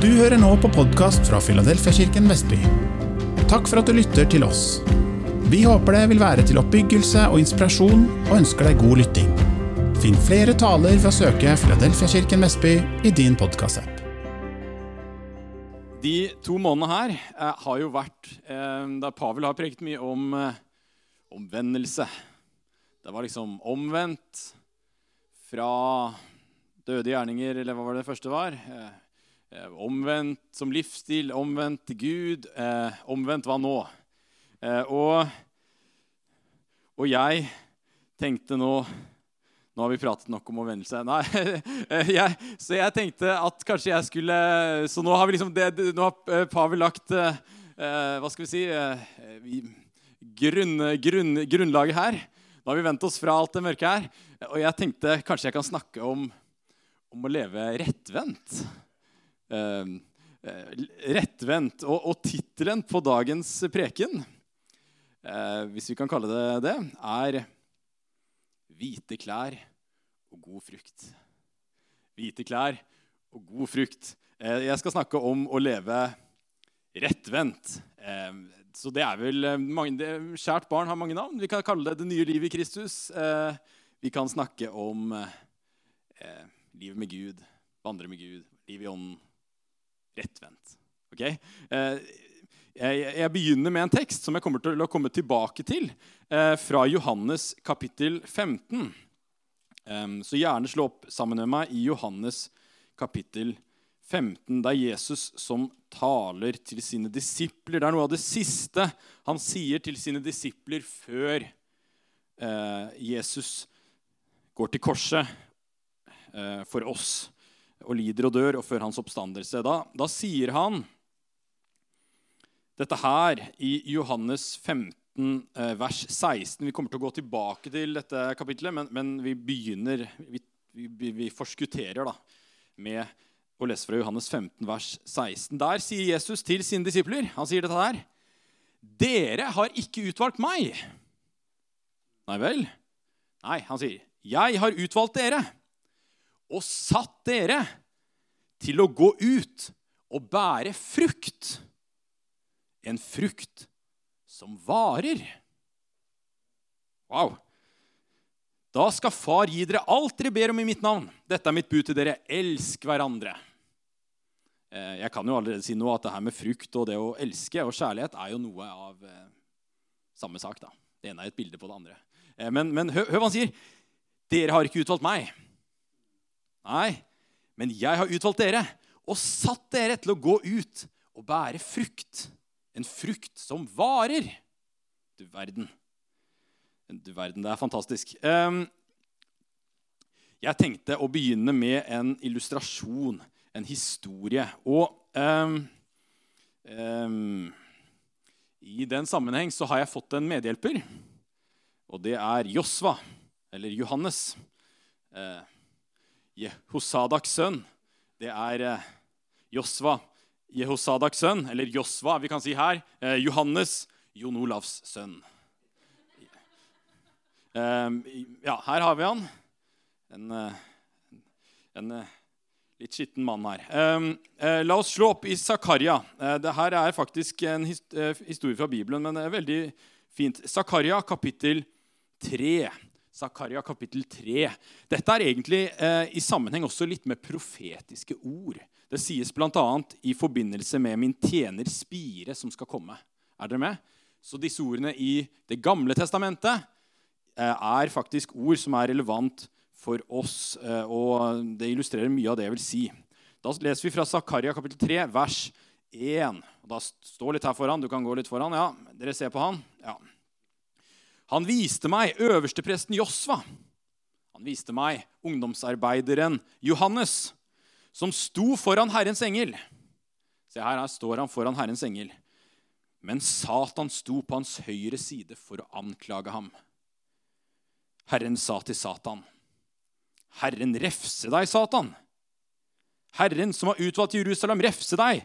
Du hører nå på podkast fra Filadelfiakirken Vestby. Takk for at du lytter til oss. Vi håper det vil være til oppbyggelse og inspirasjon, og ønsker deg god lytting. Finn flere taler ved å søke Filadelfiakirken Vestby i din podkastapp. De to månedene her eh, har jo vært eh, der Pavel har preget mye om eh, omvendelse. Det var liksom omvendt fra døde gjerninger, eller hva var det første var? Omvendt som livsstil, omvendt til Gud. Eh, omvendt hva nå? Eh, og, og jeg tenkte nå nå har vi pratet nok om omvendelse. Nei, jeg, så jeg tenkte at kanskje jeg skulle Så nå har, vi liksom det, nå har eh, Pavel lagt eh, Hva skal vi si eh, grunn, grunn, Grunnlaget her. Nå har vi vendt oss fra alt det mørke her. Og jeg tenkte kanskje jeg kan snakke om, om å leve rettvendt. Uh, rettvendt. Og, og tittelen på dagens preken, eh, hvis vi kan kalle det det, er 'Hvite klær og god frukt'. Hvite klær og god frukt. Eh, jeg skal snakke om å leve rettvendt. Så det er vel mange, det, Kjært barn har mange navn. Vi kan kalle det 'Det nye livet i Kristus'. Vi kan snakke om eh, livet med Gud, vandre med Gud, liv i ånden. Rettvendt. Okay? Eh, jeg, begynner med en tekst som jeg kommer til å komme tilbake til, eh, fra Johannes kapittel 15. så gjerne slå opp sammen med meg i Johannes kapittel 15. Det er Jesus som taler til sine disipler. Det er noe av det siste han sier til sine disipler før eh, Jesus går til korset for oss og lider og dør, og før hans oppstandelse. Da, da sier han dette her i Johannes 15, eh, vers 16. Vi kommer til å gå tilbake til dette kapitlet, men, men vi begynner vi, vi, vi, forskutterer da, med å lese fra Johannes 15, vers 16. Der sier Jesus til sine disipler Han sier dette her. Dere har ikke utvalgt meg. Nei vel? Nei, han sier, 'Jeg har utvalgt dere og satt dere til å gå ut og bære frukt.' En frukt som varer. Wow. Da skal Far gi dere alt dere ber om i mitt navn. Dette er mitt bud til dere. Elsk hverandre. Eh, jeg kan jo allerede si noe at det her med frukt og det å elske og kjærlighet er jo noe av eh, samme sak. da. Det ene er et bilde på det andre. Eh, men, men hør hva han sier. Dere har ikke utvalgt meg. Nei, men jeg har utvalgt dere og satt dere til å gå ut og bære frukt. En frukt som varer. Du verden. Du verden, Det er fantastisk. Ehm, jeg tenkte å begynne med en illustrasjon, en historie. Og um, um, i den sammenheng så har jeg fått en medhjelper. Og det er Josva eller Johannes. Eh, Jehosadaks sønn. Det er eh, Josva, Jehosadaks sønn, eller Josva, vi kan si her. Eh, Johannes, Jon Olavs sønn. Eh, ja, her har vi han. En, en, litt skitten mann her. La oss slå opp i Zakaria. Dette er faktisk en historie fra Bibelen, men det er veldig fint. Zakaria kapittel 3. Zakaria kapittel 3. Dette er egentlig eh, i sammenheng også litt med profetiske ord. Det sies bl.a. i forbindelse med min tjener Spire, som skal komme. Er dere med? Så disse ordene i Det gamle testamentet eh, er faktisk ord som er relevant for oss. Eh, og det illustrerer mye av det jeg vil si. Da leser vi fra Zakaria kapittel 3, vers 1. Da står litt her foran. Du kan gå litt foran. Ja, dere ser på han? Ja. Han viste meg øverstepresten Josva. Han viste meg ungdomsarbeideren Johannes, som sto foran Herrens engel. Se her, her står han foran Herrens engel. Men Satan sto på hans høyre side for å anklage ham. Herren sa til Satan, 'Herren refse deg, Satan.' Herren som har utvalgt Jerusalem, refse deg.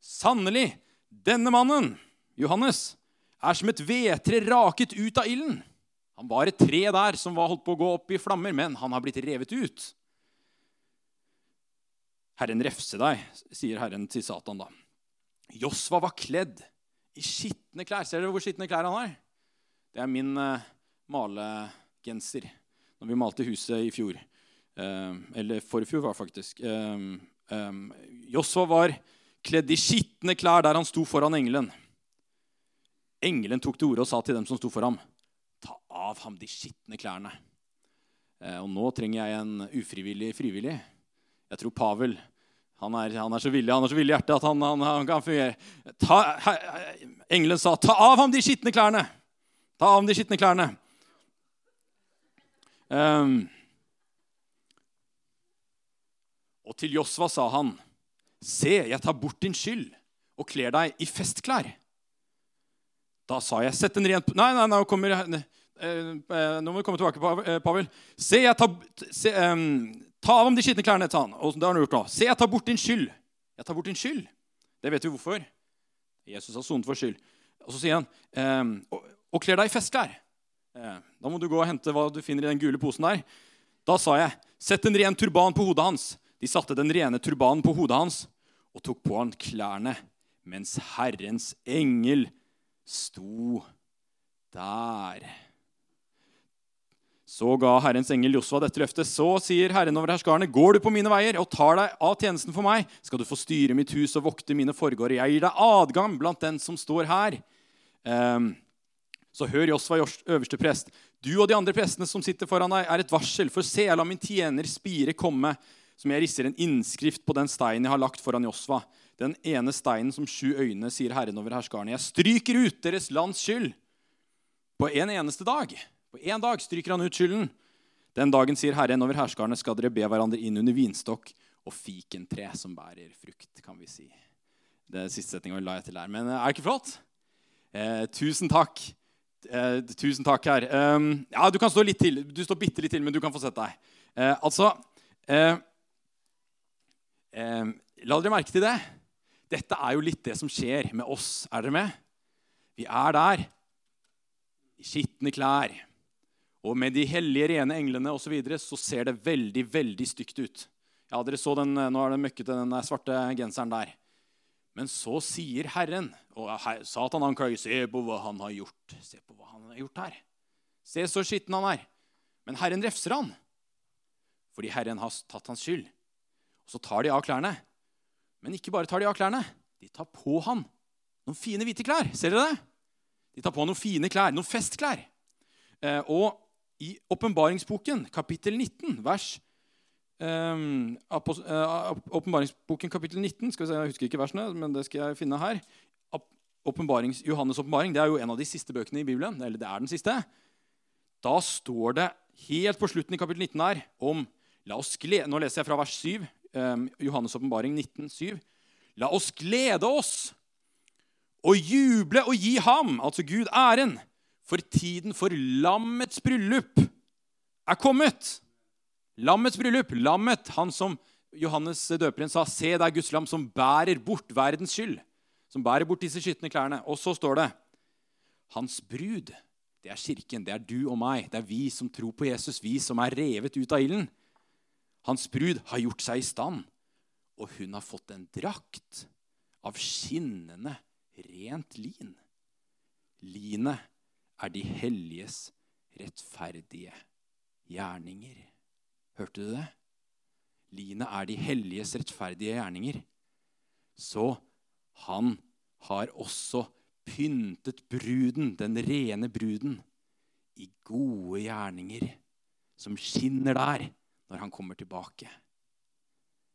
Sannelig, denne mannen, Johannes, er som et vedtre raket ut av ilden. Han var et tre der som var holdt på å gå opp i flammer, men han har blitt revet ut. Herren refse deg, sier Herren til Satan da. Josva var kledd i skitne klær. Ser dere hvor skitne klær han har? Det er min uh, malegenser når vi malte huset i fjor. Uh, eller forfjor, var faktisk. Uh, Josva var kledd i skitne klær der han sto foran engelen. Engelen tok til orde og sa til dem som sto for ham, ta av ham de skitne klærne. Og nå trenger jeg en ufrivillig frivillig. Jeg tror Pavel han er, han er, så villig han er så villig i hjertet at han, han, han kan fungere. Ta, he, engelen sa, 'Ta av ham de skitne klærne.' Ta av ham de skitne klærne. Um, og til Josva sa han, 'Se, jeg tar bort din skyld og kler deg i festklær.' Da sa jeg, 'Sett en ren Nei, nei, nei, kommer, eh, nå må vi komme tilbake, Pavel. Se, jeg tar se, um, Ta av ham de skitne klærne, sa han. Og det har han gjort nå. Se, jeg tar bort din skyld. Jeg tar bort din skyld. Det vet vi hvorfor. Jesus har sonet vår skyld. Og så sier han, ehm, og, og kler deg i festklær. Eh, da må du gå og hente hva du finner i den gule posen der. Da sa jeg, sett en ren turban på hodet hans. De satte den rene turbanen på hodet hans og tok på han klærne, mens Herrens engel sto der. Så ga Herrens engel Josva dette løftet. Så sier Herren over herskarene, går du på mine veier og tar deg av tjenesten for meg, skal du få styre mitt hus og vokte mine forgårder. Jeg gir deg adgang blant den som står her. Um, så hør Josva, øverste prest. Du og de andre prestene som sitter foran deg, er et varsel. For se, jeg lar min tjener Spire komme, som jeg risser en innskrift på den steinen jeg har lagt foran Josva. Den ene steinen som sju øyne, sier Herren over herskarene. Jeg stryker ut deres lands skyld på en eneste dag. På én dag stryker han ut skylden. Den dagen, sier Herren over herskarene, skal dere be hverandre inn under vinstokk og fikentre som bærer frukt, kan vi si. Det er siste setninga la jeg til her. Men eh, er det ikke flott? Eh, tusen takk. Eh, tusen takk her. Eh, ja, du kan stå litt til. Du står bitte litt til, men du kan få sett deg. Eh, altså eh, La dere merke til det. Dette er jo litt det som skjer med oss. Er dere med? Vi er der i skitne klær og med de hellige, rene englene osv. Så, videre, så ser det veldig veldig stygt ut. Ja, dere så den, Nå er det møkkete, den svarte genseren der. Men så sier Herren Og Satan anklager. Se på hva han har gjort. Se på hva han har gjort her. Se så skitten han er. Men Herren refser han. Fordi Herren har tatt hans skyld. Og så tar de av klærne. Men ikke bare tar de av klærne. De tar på han noen fine, hvite klær. Ser dere det? De tar på noen fine klær, noen festklær. Eh, og i åpenbaringsboken, kapittel 19, vers um, Åpenbaringsboken, kapittel 19 skal vi se, Jeg husker ikke versene, men det skal jeg finne her. Johannes' åpenbaring er jo en av de siste bøkene i Bibelen. eller det er den siste. Da står det helt på slutten i kapittel 19 her om la oss glede, Nå leser jeg fra vers 7. Um, Johannes' åpenbaring 19, 7. La oss glede oss og juble og gi ham, altså Gud, æren for tiden for lammets bryllup er kommet. Lammets bryllup. Lammet, han som Johannes døperen sa, 'Se, det er Guds lam som bærer bort verdens skyld.' Som bærer bort disse skitne klærne. Og så står det Hans brud, det er kirken, det er du og meg. Det er vi som tror på Jesus, vi som er revet ut av ilden. Hans brud har gjort seg i stand, og hun har fått en drakt av skinnende, rent lin. Linet er de helliges rettferdige gjerninger. Hørte du det? Linet er de helliges rettferdige gjerninger. Så han har også pyntet bruden, den rene bruden, i gode gjerninger som skinner der når han kommer tilbake.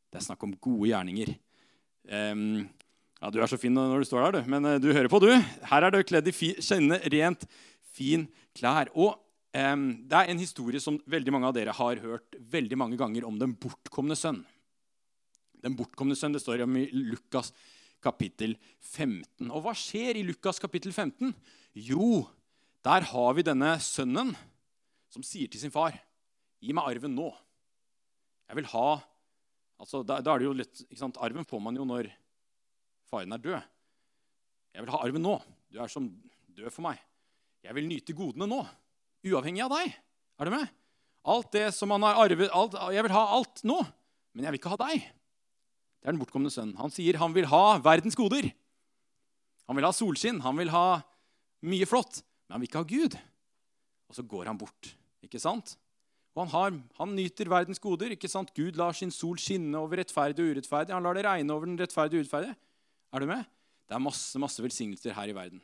Det er snakk om gode gjerninger. Um, ja, Du er så fin når du står der, du. Men uh, du hører på, du. Her er du kledd i kjenne, rent fin klær. Og um, Det er en historie som veldig mange av dere har hørt veldig mange ganger om den bortkomne sønn. Den bortkomne sønn det står om i Lukas kapittel 15. Og hva skjer i Lukas kapittel 15? Jo, der har vi denne sønnen som sier til sin far, 'Gi meg arven nå.' Jeg vil ha altså, da, da er det jo litt, ikke sant, Arven får man jo når faren er død. Jeg vil ha arven nå. Du er som død for meg. Jeg vil nyte godene nå, uavhengig av deg. Er du med? Alt det som han har arvet, alt, Jeg vil ha alt nå, men jeg vil ikke ha deg. Det er den bortkomne sønnen. Han sier han vil ha verdens goder. Han vil ha solskinn, han vil ha mye flott, men han vil ikke ha Gud. Og så går han bort. Ikke sant? Og han, har, han nyter verdens goder. ikke sant? Gud lar sin sol skinne over rettferdig og urettferdig. Han lar det regne over den rettferdige og urettferdige. Er du med? Det er masse masse velsignelser her i verden.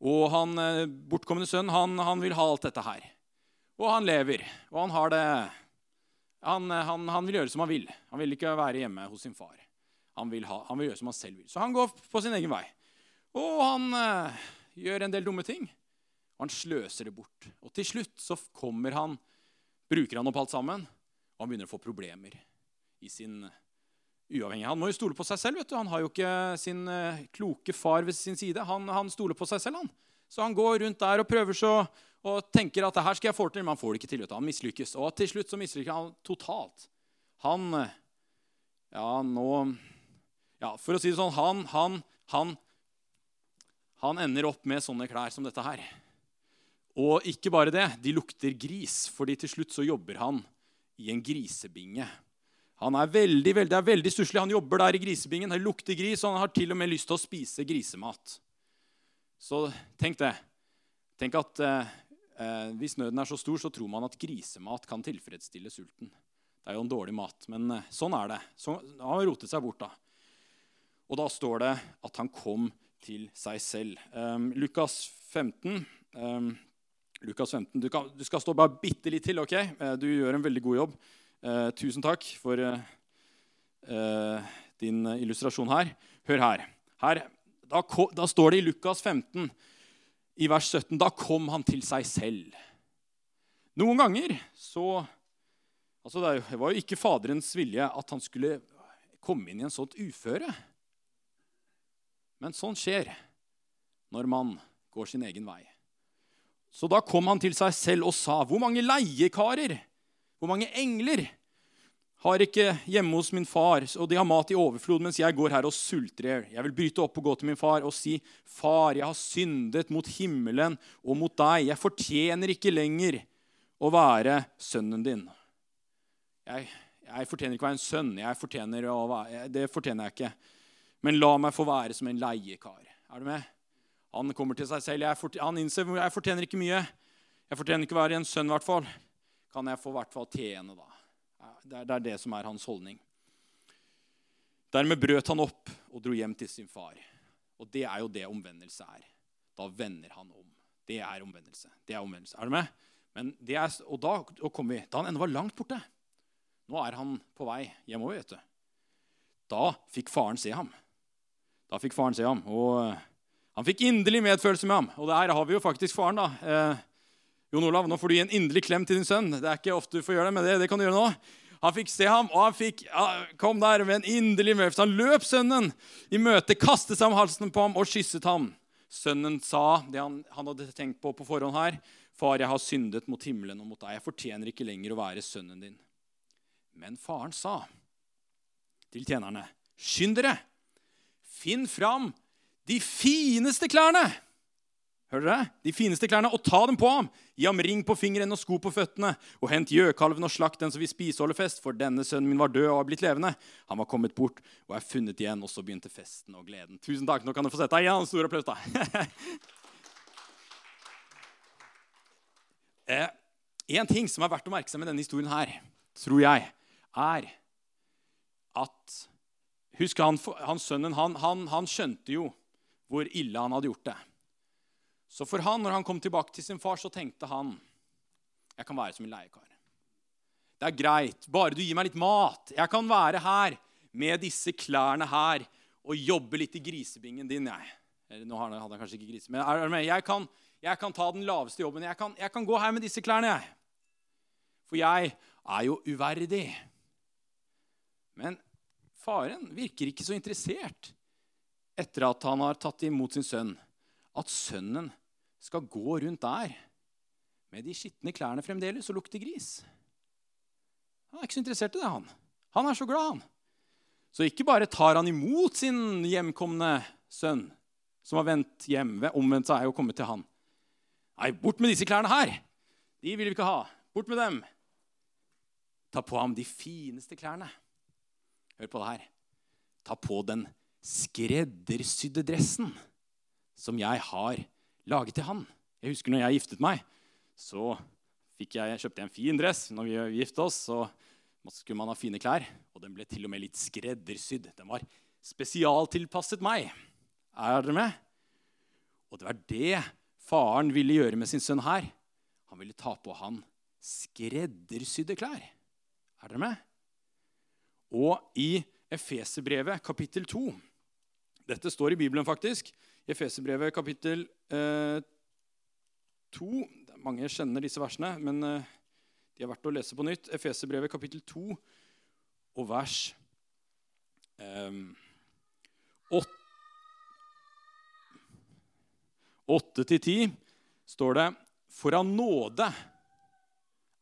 Og han eh, bortkomne sønn han, han vil ha alt dette her. Og han lever. Og han har det han, eh, han, han, vil gjøre som han vil. Han vil ikke være hjemme hos sin far. Han vil, ha, han vil, gjøre som han selv vil. Så han går på sin egen vei. Og han eh, gjør en del dumme ting. Og han sløser det bort. Og til slutt så kommer han, bruker han opp alt sammen, og han begynner å få problemer i sin uavhengig. Han må jo stole på seg selv. vet du. Han har jo ikke sin uh, kloke far ved sin side. Han, han, stoler på seg selv. han. Så han går rundt der og prøver så, og tenker at det her skal jeg få til, men han får det ikke til. Han mislykkes. Og til slutt så mislykkes han totalt. Han Ja, nå Ja, for å si det sånn Han, han, han, han ender opp med sånne klær som dette her. Og ikke bare det, de lukter gris, fordi til slutt så jobber han i en grisebinge. Han er veldig, veldig, er veldig stusslig. Han jobber der i grisebingen. Det lukter gris, og han har til og med lyst til å spise grisemat. Så tenk det. Tenk at eh, eh, Hvis nøden er så stor, så tror man at grisemat kan tilfredsstille sulten. Det er jo en dårlig mat, men eh, sånn er det. Så, han har rotet seg bort da. Og da står det at han kom til seg selv. Um, Lukas 15. Um, Lukas 15. Du, kan, du, skal stå bare bitte litt til. ok? Eh, du gjør en veldig god jobb. Eh, tusen takk for eh, eh, din illustrasjon her. Hør her. her da, da, står det i Lukas 15, i vers 17, da kom han til seg selv. Noen ganger så altså Det var jo ikke Faderens vilje at han skulle komme inn i en sånt uføre. Men sånn skjer når man går sin egen vei. Så da kom han til seg selv og sa, 'Hvor mange leiekarer hvor mange engler har ikke hjemme hos min far, og de har mat i overflod, mens jeg går her og sulter Jeg vil bryte opp og gå til min far og si, 'Far, jeg har syndet mot himmelen og mot deg.' 'Jeg fortjener ikke lenger å være sønnen din.' Jeg, jeg fortjener ikke å være en sønn. Fortjener være, det fortjener jeg ikke. Men la meg få være som en leiekar. Er du med? Han kommer til seg selv. Jeg, han innser jeg fortjener ikke mye. Jeg fortjener ikke å være en sønn, i hvert fall kan jeg få hvert fall tjene, da. Det er, det som er hans holdning. Dermed brøt han opp og dro hjem til sin far. Og det er jo det omvendelse er. Da vender han om. Det er omvendelse. Det er omvendelse. Er du med? Er, og da og kom vi, da han ennå var langt borte Nå er han på vei hjemover. vet du. Da fikk faren se ham. Da fikk faren se ham, og Han fikk inderlig medfølelse med ham. Og der har vi jo faktisk faren. da. Eh, Jon Olav, nå får du gi en inderlig klem til din sønn. Det er ikke ofte du får gjøre det, men det, det kan du gjøre nå. Han fikk se ham, og han fikk, kom der med en inderlig medfølelse. Han løp sønnen i møte, kastet seg om halsen på ham og kysset ham. Sønnen sa det han, han, hadde tenkt på på forhånd her. Far, jeg har syndet mot himmelen og mot deg. Jeg fortjener ikke lenger å være sønnen din. Men faren sa til tjenerne, skynd dere, finn fram de fineste klærne Hører dere? De fineste klærne, og ta dem på ham. Gi ham ring på fingeren og sko på føttene. Og hent gjøkalven og slakt den som vil spise og holde fest, for denne sønnen min var død og har blitt levende. Han var kommet bort og er funnet igjen. Og så begynte festen og gleden. Tusen takk. Nå kan du få sette deg igjen. Stor applaus, da. eh, en ting som er verdt å merke seg med denne historien her, tror jeg, er at Husk, han, han sønnen han, han, han skjønte jo hvor ille han hadde gjort det. Så for han, når han kom tilbake til sin far, så tenkte han jeg kan være som en leiekar. Det er greit, bare du gir meg litt mat. Jeg kan være her med disse klærne her og jobbe litt i grisebingen din. jeg. Eller, nå hadde han kanskje ikke grise, men jeg kan, jeg kan ta den laveste jobben. Jeg kan, jeg kan gå her med disse klærne, jeg. For jeg er jo uverdig. Men faren virker ikke så interessert etter at han har tatt imot sin sønn, at sønnen skal gå rundt der med de skitne klærne fremdeles og lukte gris. Han er ikke så interessert i det, han. Han er så glad, han. Så ikke bare tar han imot sin hjemkomne sønn, som har vendt hjem, omvendt seg og kommet til han. Nei, bort med disse klærne her! De vil vi ikke ha. Bort med dem. Ta på ham de fineste klærne. Hør på det her. ta på den skreddersydde dressen som jeg har laget til han. Jeg husker når jeg giftet meg, så jeg, kjøpte jeg en fin dress. Når vi giftet oss, så skulle man ha fine klær. Og den ble til og med litt skreddersydd. Den var spesialtilpasset meg. Er dere med? Og det var det faren ville gjøre med sin sønn her. Han ville ta på han skreddersydde klær. Er dere med? Og i Efeserbrevet kapittel 2 Dette står i Bibelen, faktisk. I Efeserbrevet kapittel eh, 2 Mange kjenner disse versene, men eh, de er verdt å lese på nytt. Efeserbrevet kapittel 2 og vers eh, 8-10 står det For av nåde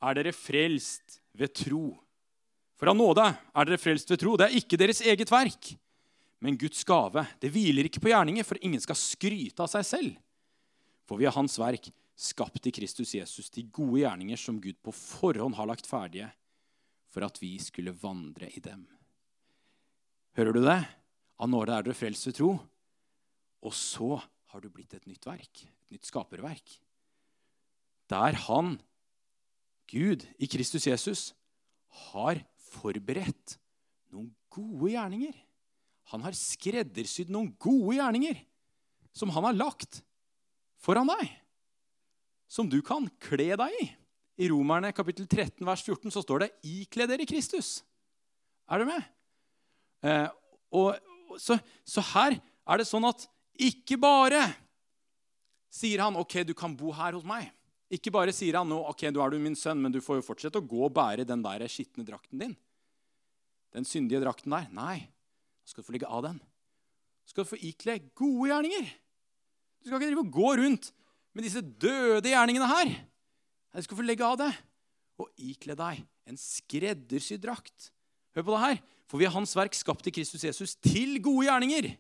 er dere frelst ved tro. For av nåde er dere frelst ved tro. Det er ikke deres eget verk, men Guds gave. Det hviler ikke på gjerninger, for ingen skal skryte av seg selv. For vi er Hans verk, skapt i Kristus Jesus, de gode gjerninger som Gud på forhånd har lagt ferdige, for at vi skulle vandre i dem. Hører du det? Av nåde er dere frelst ved tro. Og så har du blitt et nytt verk, et nytt skaperverk. Der han, Gud i Kristus Jesus, har forberedt noen gode gjerninger. Han har skreddersydd noen gode gjerninger som han har lagt foran deg. Som du kan kle deg i. I Romerne kapittel 13 vers 14 så står det 'ikle dere Kristus'. Er du med? Eh, og, så, så her er det sånn at ikke bare sier han 'OK, du kan bo her hos meg'. Ikke bare sier han nå, 'OK, du er du min sønn, men du får jo fortsette å gå og bære den der skitne drakten din'. Den syndige drakten der. Nei, du skal få legge av den. Du skal få ikle gode gjerninger. Du skal ikke drive og gå rundt med disse døde gjerningene her. Du skal få legge av det og ikle deg en skreddersydd drakt. Hør på det her. For vi er Hans verk skapt i Kristus Jesus til gode gjerninger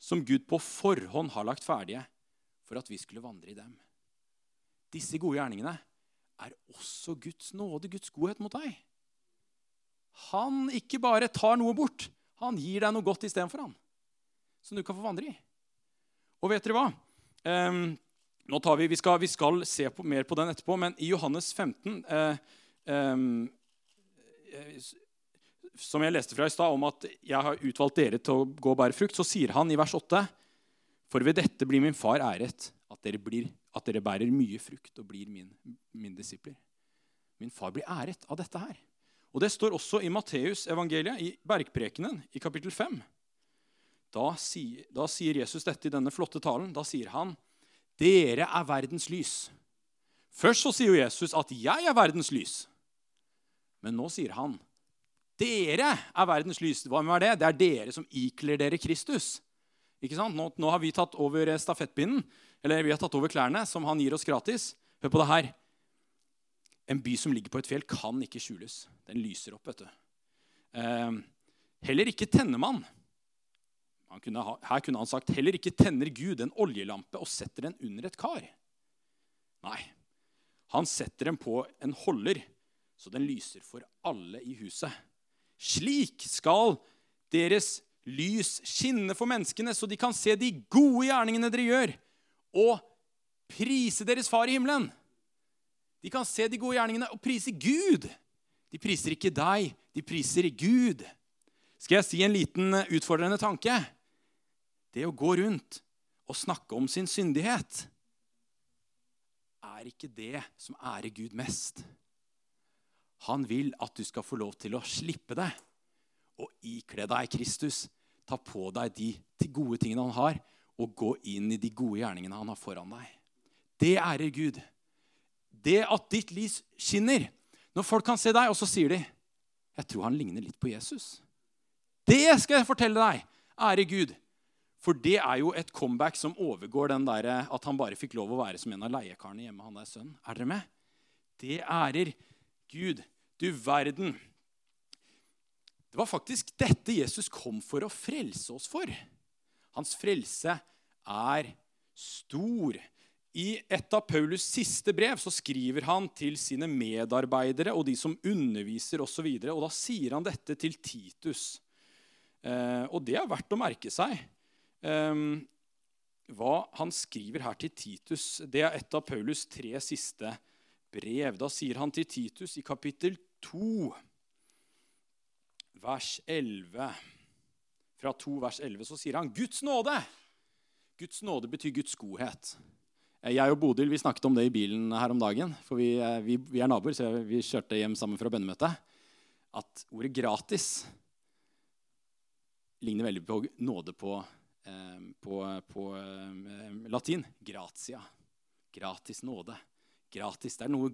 som Gud på forhånd har lagt ferdige for at vi skulle vandre i dem. Disse gode gjerningene er også Guds nåde, Guds godhet mot deg. Han ikke bare tar noe bort, han gir deg noe godt istedenfor han, som du kan få vandre i. Og vet dere hva? Um, nå tar vi, vi, skal, vi skal se på, mer på den etterpå, men i Johannes 15 uh, um, som jeg leste fra i stad, om at jeg har utvalgt dere til å gå og bære frukt, så sier han i vers 8.: For ved dette blir min far æret, at dere, blir, at dere bærer mye frukt og blir min, min disipler. Min far blir æret av dette her. Og Det står også i Matteus evangeliet, i Bergprekenen, i kapittel 5. Da sier, da sier Jesus dette i denne flotte talen. Da sier han, 'Dere er verdens lys'. Først så sier jo Jesus at 'jeg er verdens lys'. Men nå sier han dere er verdens lys. Hva er det? Det er dere som ikler dere Kristus. Ikke sant? Nå, nå har vi tatt over stafettpinnen, eller vi har tatt over klærne som han gir oss gratis. Hør på det her. En by som ligger på et fjell, kan ikke skjules. Den lyser opp. vet du. Eh, heller ikke tenner man. Kunne ha, her kunne han sagt heller ikke tenner Gud en oljelampe og setter den under et kar. Nei, han setter den på en holder, så den lyser for alle i huset. Slik skal deres lys skinne for menneskene, så de kan se de gode gjerningene dere gjør, og prise deres far i himmelen. De kan se de gode gjerningene og prise Gud. De priser ikke deg, de priser Gud. Skal jeg si en liten utfordrende tanke? Det å gå rundt og snakke om sin syndighet er ikke det som ærer Gud mest. Han vil at du skal få lov til å slippe det og ikle deg Kristus. Ta på deg de gode tingene han har, og gå inn i de gode gjerningene han har foran deg. Det ærer Gud. Det at ditt lys skinner. Når folk kan se deg, og så sier de 'Jeg tror han ligner litt på Jesus'. Det skal jeg fortelle deg. Ære Gud. For det er jo et comeback som overgår den der at han bare fikk lov å være som en av leiekarene hjemme. han er sønn. Er dere med? Det ærer Gud, du verden. Det var faktisk dette Jesus kom for å frelse oss for. Hans frelse er stor. I et av Paulus' siste brev så skriver han til sine medarbeidere og de som underviser osv. Og, og da sier han dette til Titus. Eh, og det er verdt å merke seg. Eh, hva han skriver her til Titus, det er et av Paulus tre siste brev. Da sier han til Titus i kapittel 2, vers 11 Fra 2 vers 11 så sier han Guds nåde. Guds nåde betyr Guds godhet. Eh, jeg og Bodil vi snakket om det i bilen her om dagen. For vi, eh, vi, vi er naboer, så vi kjørte hjem sammen fra bønnemøtet. At ordet 'gratis' ligner veldig på nåde på, eh, på, på latin. Gratia. Gratis nåde. Gratis. Det er noe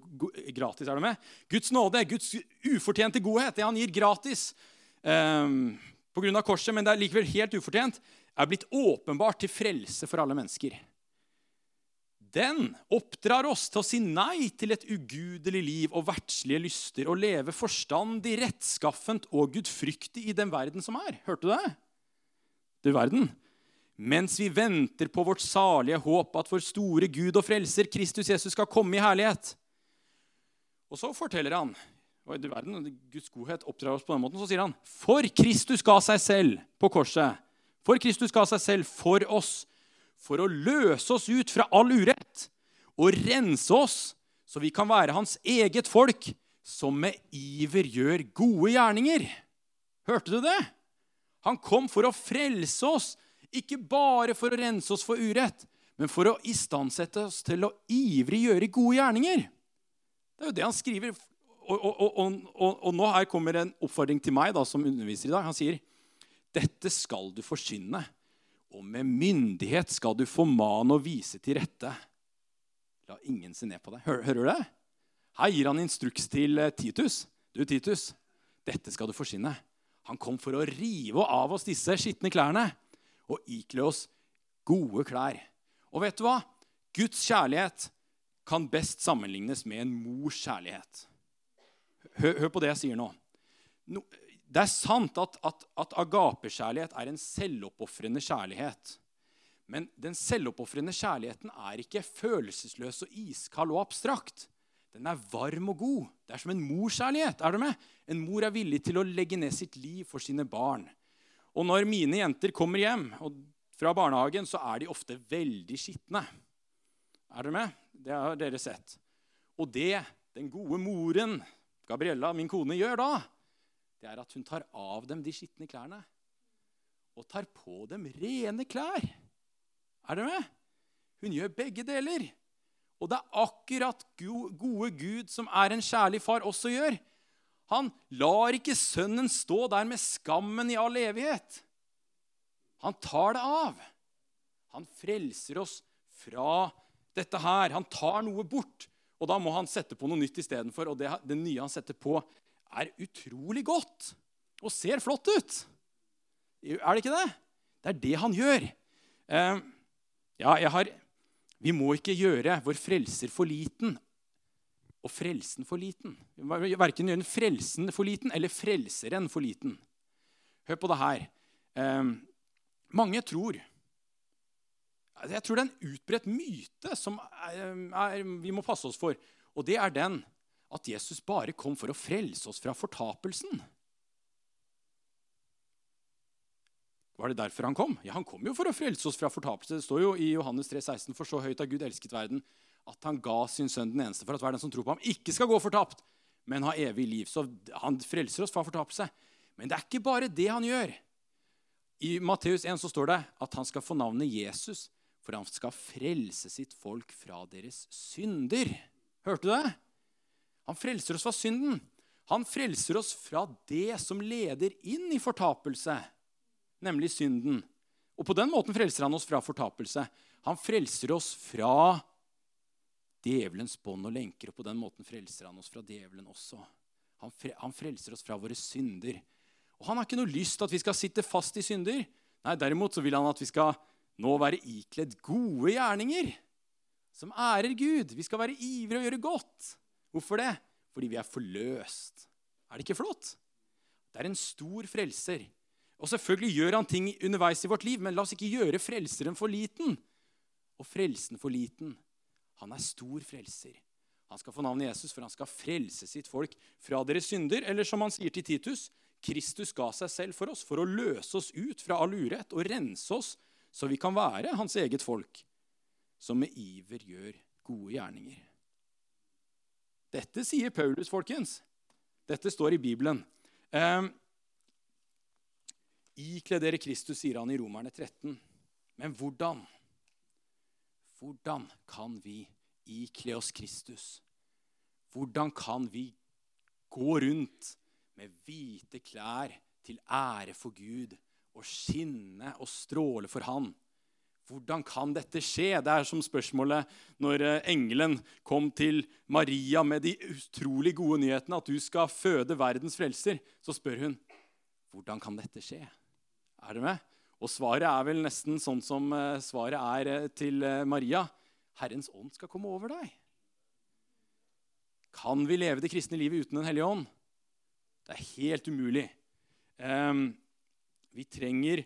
gratis, er du med? Guds nåde, Guds ufortjente godhet, det han gir gratis um, pga. korset, men det er likevel helt ufortjent, er blitt åpenbart til frelse for alle mennesker den oppdrar oss til å si nei til et ugudelig liv og verdslige lyster og leve forstandig, rettskaffent og gudfryktig i den verden som er. Hørte du det? Du verden. Mens vi venter på vårt salige håp at vår store Gud og frelser Kristus Jesus skal komme i herlighet. Og så forteller han du verden, Guds godhet oppdrar oss på den måten, så sier han For Kristus ga seg selv på korset. For Kristus ga seg selv for oss for å løse oss ut fra all urett og rense oss, så vi kan være hans eget folk, som med iver gjør gode gjerninger. Hørte du det? Han kom for å frelse oss, ikke bare for å rense oss for urett, men for å istandsette oss til å ivrig gjøre gode gjerninger. Det er jo det han skriver. Og, og, og, og nå her kommer en oppfordring til meg da, som underviser i dag. Han sier, 'Dette skal du forkynne.' Og med myndighet skal du formane og vise til rette. La ingen se ned på deg. Hører, hører du det? Her gir han instruks til eh, Titus. Du, Titus, dette skal du forsyne. Han kom for å rive av oss disse skitne klærne og ikle oss gode klær. Og vet du hva? Guds kjærlighet kan best sammenlignes med en mors kjærlighet. Hør, hør på det jeg sier nå. No, det er sant at, at, at agapekjærlighet er en selvoppofrende kjærlighet. Men den selvoppofrende kjærligheten er ikke følelsesløs og iskald og abstrakt. Den er varm og god. Det er som en morskjærlighet. er du med? En mor er villig til å legge ned sitt liv for sine barn. Og når mine jenter kommer hjem fra barnehagen, så er de ofte veldig skitne. Er dere med? Det har dere sett. Og det den gode moren, Gabriella, min kone, gjør da, det er at hun tar av dem de skitne klærne og tar på dem rene klær. Er dere med? Hun gjør begge deler. Og det er akkurat gode Gud, som er en kjærlig far, også gjør. Han lar ikke sønnen stå der med skammen i all evighet. Han tar det av. Han frelser oss fra dette her. Han tar noe bort, og da må han sette på noe nytt istedenfor. Og det, det nye han setter på, er utrolig godt og ser flott ut. Er det ikke det? Det er det han gjør. Eh, ja, jeg har Vi må ikke gjøre vår frelser for liten og frelsen for liten. Verken gjøre frelsen for liten eller frelseren for liten. Hør på det her. Eh, mange tror Jeg tror det er en utbredt myte som er, er, vi må passe oss for. Og det er den at Jesus bare kom for å frelse oss fra fortapelsen. Var det derfor han kom? Ja, Han kom jo for å frelse oss fra fortapelse. Det står jo i Johannes 3, 16, For så høyt har Gud elsket verden, at han ga sin sønn den eneste for at hver den som tror på ham, ikke skal gå fortapt, men ha evig liv. Så han frelser oss fra fortapelse. Men det er ikke bare det han gjør. I Matteus 1 så står det at han skal få navnet Jesus, for han skal frelse sitt folk fra deres synder. Hørte du det? Han frelser oss fra synden. Han frelser oss fra det som leder inn i fortapelse, nemlig synden. Og på den måten frelser han oss fra fortapelse. Han frelser oss fra djevelens bånd og lenker, og på den måten frelser han oss fra djevelen også. Han, frelser oss fra våre synder. Og han har ikke noe lyst til at vi skal sitte fast i synder. Nei, Derimot så vil han at vi skal nå være ikledd gode gjerninger som ærer Gud. Vi skal være ivrige og gjøre godt. Hvorfor det? Fordi vi er forløst. Er det ikke flott? Det er en stor frelser. Og selvfølgelig gjør han ting underveis i vårt liv, men la oss ikke gjøre frelseren for liten. Og frelsen for liten. Han er stor frelser. Han skal få navnet Jesus, for han skal frelse sitt folk fra deres synder. Eller som han sier til Titus, Kristus ga seg selv for oss for å løse oss ut fra all urett og rense oss så vi kan være hans eget folk, som med iver gjør gode gjerninger. Dette sier Paulus, folkens. Dette står i Bibelen. Eh, Ikle dere Kristus, sier han i Romerne 13. Men hvordan? Hvordan kan vi ikle oss Kristus? Hvordan kan vi gå rundt med hvite klær til ære for Gud og skinne og stråle for Han? Hvordan kan dette skje? Det er som spørsmålet når eh, engelen kom til Maria med de utrolig gode nyhetene at du skal føde verdens frelser. Så spør hun hvordan kan dette skje? Er du med? Og svaret er vel nesten sånn som eh, svaret er eh, til Maria. Herrens ånd skal komme over deg. Kan vi leve det kristne livet uten Den hellige ånd? Det er helt umulig. Um, vi trenger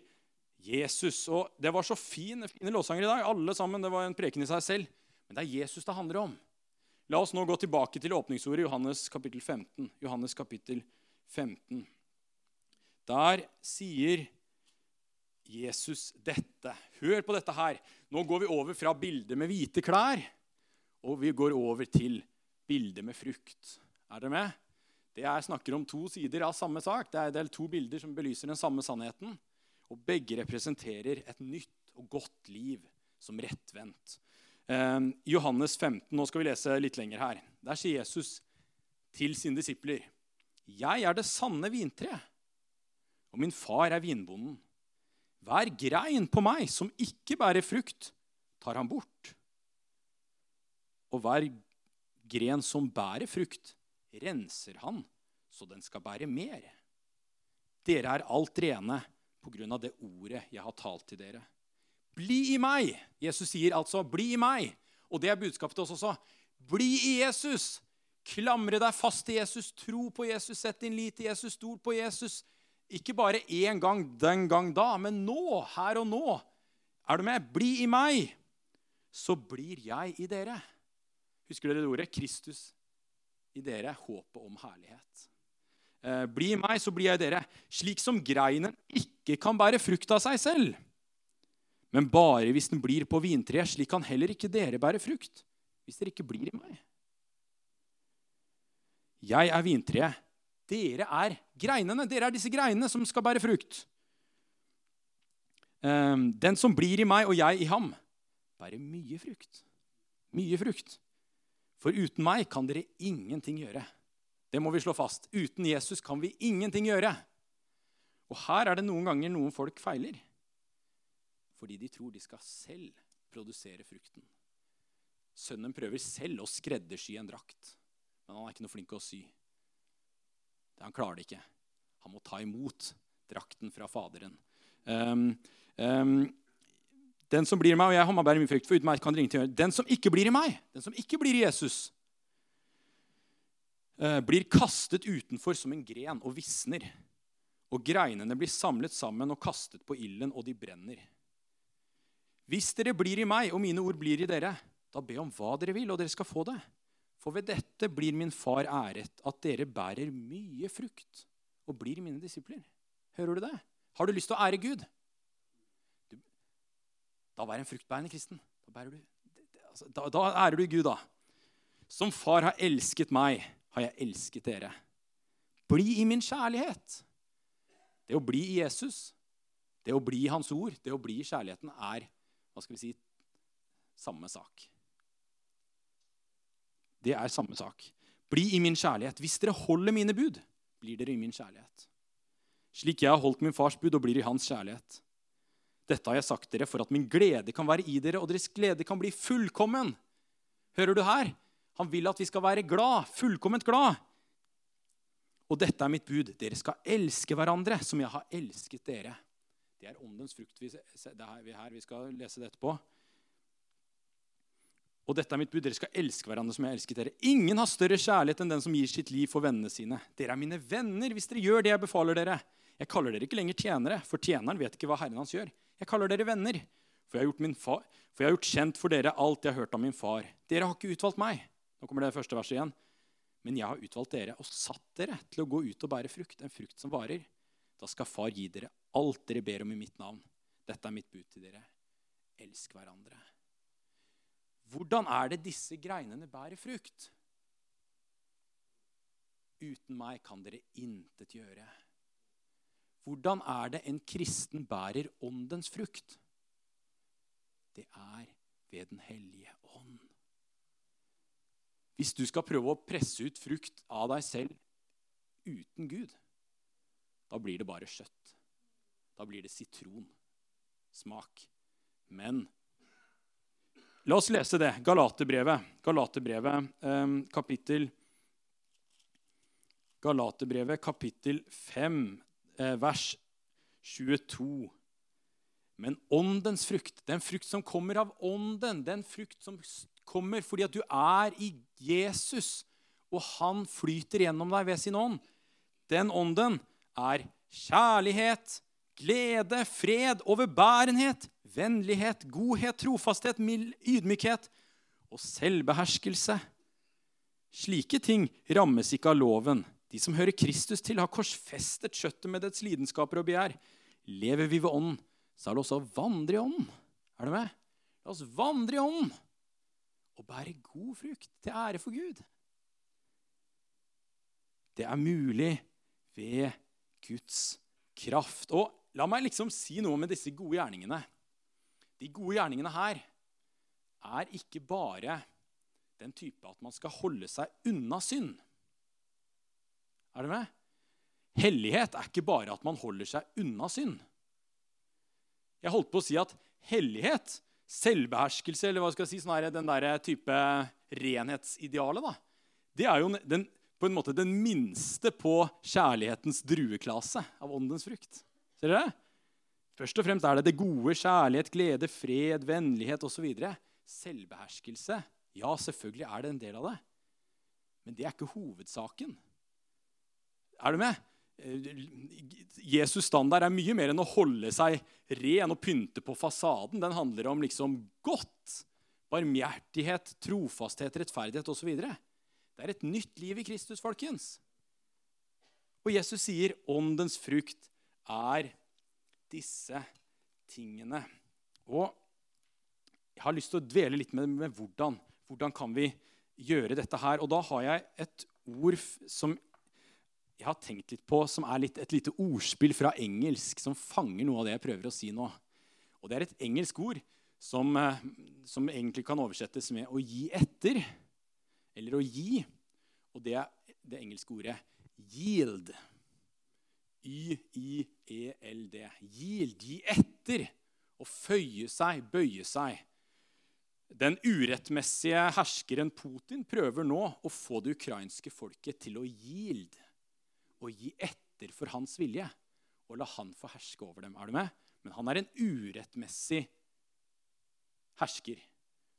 Jesus. Og Det var så fine, fine låtsanger i dag. alle sammen, Det var en preken i seg selv. Men det er Jesus det handler om. La oss nå gå tilbake til åpningsordet Johannes kapittel 15. Johannes kapittel 15. Der sier Jesus dette. Hør på dette her. Nå går vi over fra bildet med hvite klær, og vi går over til bildet med frukt. Er dere med? Det er snakker om to sider av samme sak. Det er, det er to bilder som belyser den samme sannheten. Og begge representerer et nytt og godt liv som rettvendt. Eh, Johannes 15, nå skal vi lese litt lenger her. Der sier Jesus til sine disipler.: Jeg er det sanne vintre, og min far er vinbonden. Hver grein på meg som ikke bærer frukt, tar han bort. Og hver gren som bærer frukt, renser han så den skal bære mer. Dere er alt rene av det ordet jeg har talt til dere. Bli i meg! Jesus sier altså 'bli i meg'. Og det er budskapet til oss også. Bli i Jesus! Klamre deg fast til Jesus, tro på Jesus, sett din lit til Jesus, stol på Jesus. Ikke bare én gang den gang da, men nå, her og nå. Er du med? Bli i meg, så blir jeg i dere. Husker dere det ordet? Kristus i dere, håpet om herlighet. Eh, bli meg, så blir jeg dere. Slik som greinen ikke kan bære frukt av seg selv, men bare hvis den blir på vintreet, slik kan heller ikke dere bære frukt hvis dere ikke blir i meg. Jeg er vintreet. Dere er greinene. Dere er disse greinene som skal bære frukt. Ehm, den som blir i meg og jeg i ham, bærer mye frukt. Mye frukt. For uten meg kan dere ingenting gjøre. Det må vi slå fast. Uten Jesus kan vi ingenting gjøre. Og her er det noen ganger noen folk feiler. Fordi de tror de skal selv produsere frukten. Sønnen prøver selv å skreddersy en drakt, men han er ikke noe flink til å sy. Han klarer det ikke. Han må ta imot drakten fra Faderen. Um, um, den som blir i meg, og jeg har mye frykt for uten meg kan det ingenting gjøre. Den som ikke blir i meg, den som ikke blir i Jesus, blir kastet utenfor som en gren og visner. Og greinene blir samlet sammen og kastet på ilden, og de brenner. Hvis dere blir i meg, og mine ord blir i dere, da be om hva dere vil, og dere skal få det. For ved dette blir min far æret, at dere bærer mye frukt og blir mine disipler. Hører du det? Har du lyst til å ære Gud? Du, da vær en fruktbærende kristen. Da, du, altså, da, da ærer du Gud, da. Som far har elsket meg har jeg elsket dere. Bli i min kjærlighet. Det å bli i Jesus, det å bli i Hans ord, det å bli i kjærligheten, er hva skal vi si, samme sak. Det er samme sak. Bli i min kjærlighet. Hvis dere holder mine bud, blir dere i min kjærlighet. Slik jeg har holdt min fars bud og blir i hans kjærlighet. Dette har jeg sagt dere for at min glede kan være i dere, og deres glede kan bli fullkommen. Hører du her? Han vil at vi skal være glad, fullkomment glad. Og dette er mitt bud. Dere skal elske hverandre som jeg har elsket dere. Det er åndens frukt. Vi, er her vi skal lese det etterpå. Og dette er mitt bud. Dere skal elske hverandre som jeg har elsket dere. Ingen har større kjærlighet enn den som gir sitt liv for vennene sine. Dere er mine venner hvis dere gjør det jeg befaler dere. Jeg kaller dere ikke lenger tjenere, for tjeneren vet ikke hva Herren hans gjør. Jeg kaller dere venner, for jeg har gjort, far, for jeg har gjort kjent for dere alt jeg har hørt av min far. Dere har ikke utvalgt meg, nå kommer det første verset igjen. Men jeg har utvalgt dere og satt dere til å gå ut og bære frukt, en frukt som varer. Da skal Far gi dere alt dere ber om i mitt navn. Dette er mitt bud til dere. Elsk hverandre. Hvordan er det disse greinene bærer frukt? Uten meg kan dere intet gjøre. Hvordan er det en kristen bærer åndens frukt? Det er ved Den hellige ånd. Hvis du skal prøve å presse ut frukt av deg selv uten Gud, da blir det bare kjøtt. Da blir det sitronsmak. Men la oss lese det. Galaterbrevet, Galaterbrevet eh, kapittel Galaterbrevet kapittel 5, eh, vers 22. Men åndens frukt, den frukt som kommer av ånden, den frukt som kommer fordi at du er i Jesus, og han flyter gjennom deg ved sin ånd, den ånden er kjærlighet, glede, fred, overbærenhet, vennlighet, godhet, trofasthet, mild ydmykhet og selvbeherskelse. Slike ting rammes ikke av loven. De som hører Kristus til, har korsfestet kjøttet med dets lidenskaper og begjær. Lever vi ved ånden, så er det også å vandre i ånden. Er du med? La oss vandre i ånden og bære god frukt til ære for Gud. Det er mulig ved Guds kraft. Og la meg liksom si noe med disse gode gjerningene. De gode gjerningene her er ikke bare den type at man skal holde seg unna synd. Er du med? Hellighet er ikke bare at man holder seg unna synd. Jeg holdt på å si at hellighet, selvbeherskelse, eller hva skal jeg si, sånn her, den der type renhetsidealet, da, det er jo den, på en måte den minste på kjærlighetens drueklase av åndens frukt. Ser dere? Først og fremst er det det gode, kjærlighet, glede, fred, vennlighet osv. Selvbeherskelse. Ja, selvfølgelig er det en del av det. Men det er ikke hovedsaken. Er du med? Jesus' standard er mye mer enn å holde seg ren og pynte på fasaden. Den handler om liksom godt. Barmhjertighet, trofasthet, rettferdighet osv. Det er et nytt liv i Kristus, folkens. Og Jesus sier åndens frukt er disse tingene. Og jeg har lyst til å dvele litt med, med hvordan. Hvordan kan vi gjøre dette her? Og da har jeg et ord som jeg har tenkt litt på, som er litt, et lite ordspill fra engelsk som fanger noe av det jeg prøver å si nå. Og Det er et engelsk ord som, eh, som egentlig kan oversettes med 'å gi etter', eller 'å gi'. Og det er det engelske ordet 'yield'. Y-i-e-l-d. Yield. Gi etter. Å føye seg, bøye seg. Den urettmessige herskeren Putin prøver nå å få det ukrainske folket til å yield og gi etter for hans vilje og la han få herske over dem. Er du med? Men han er en urettmessig hersker.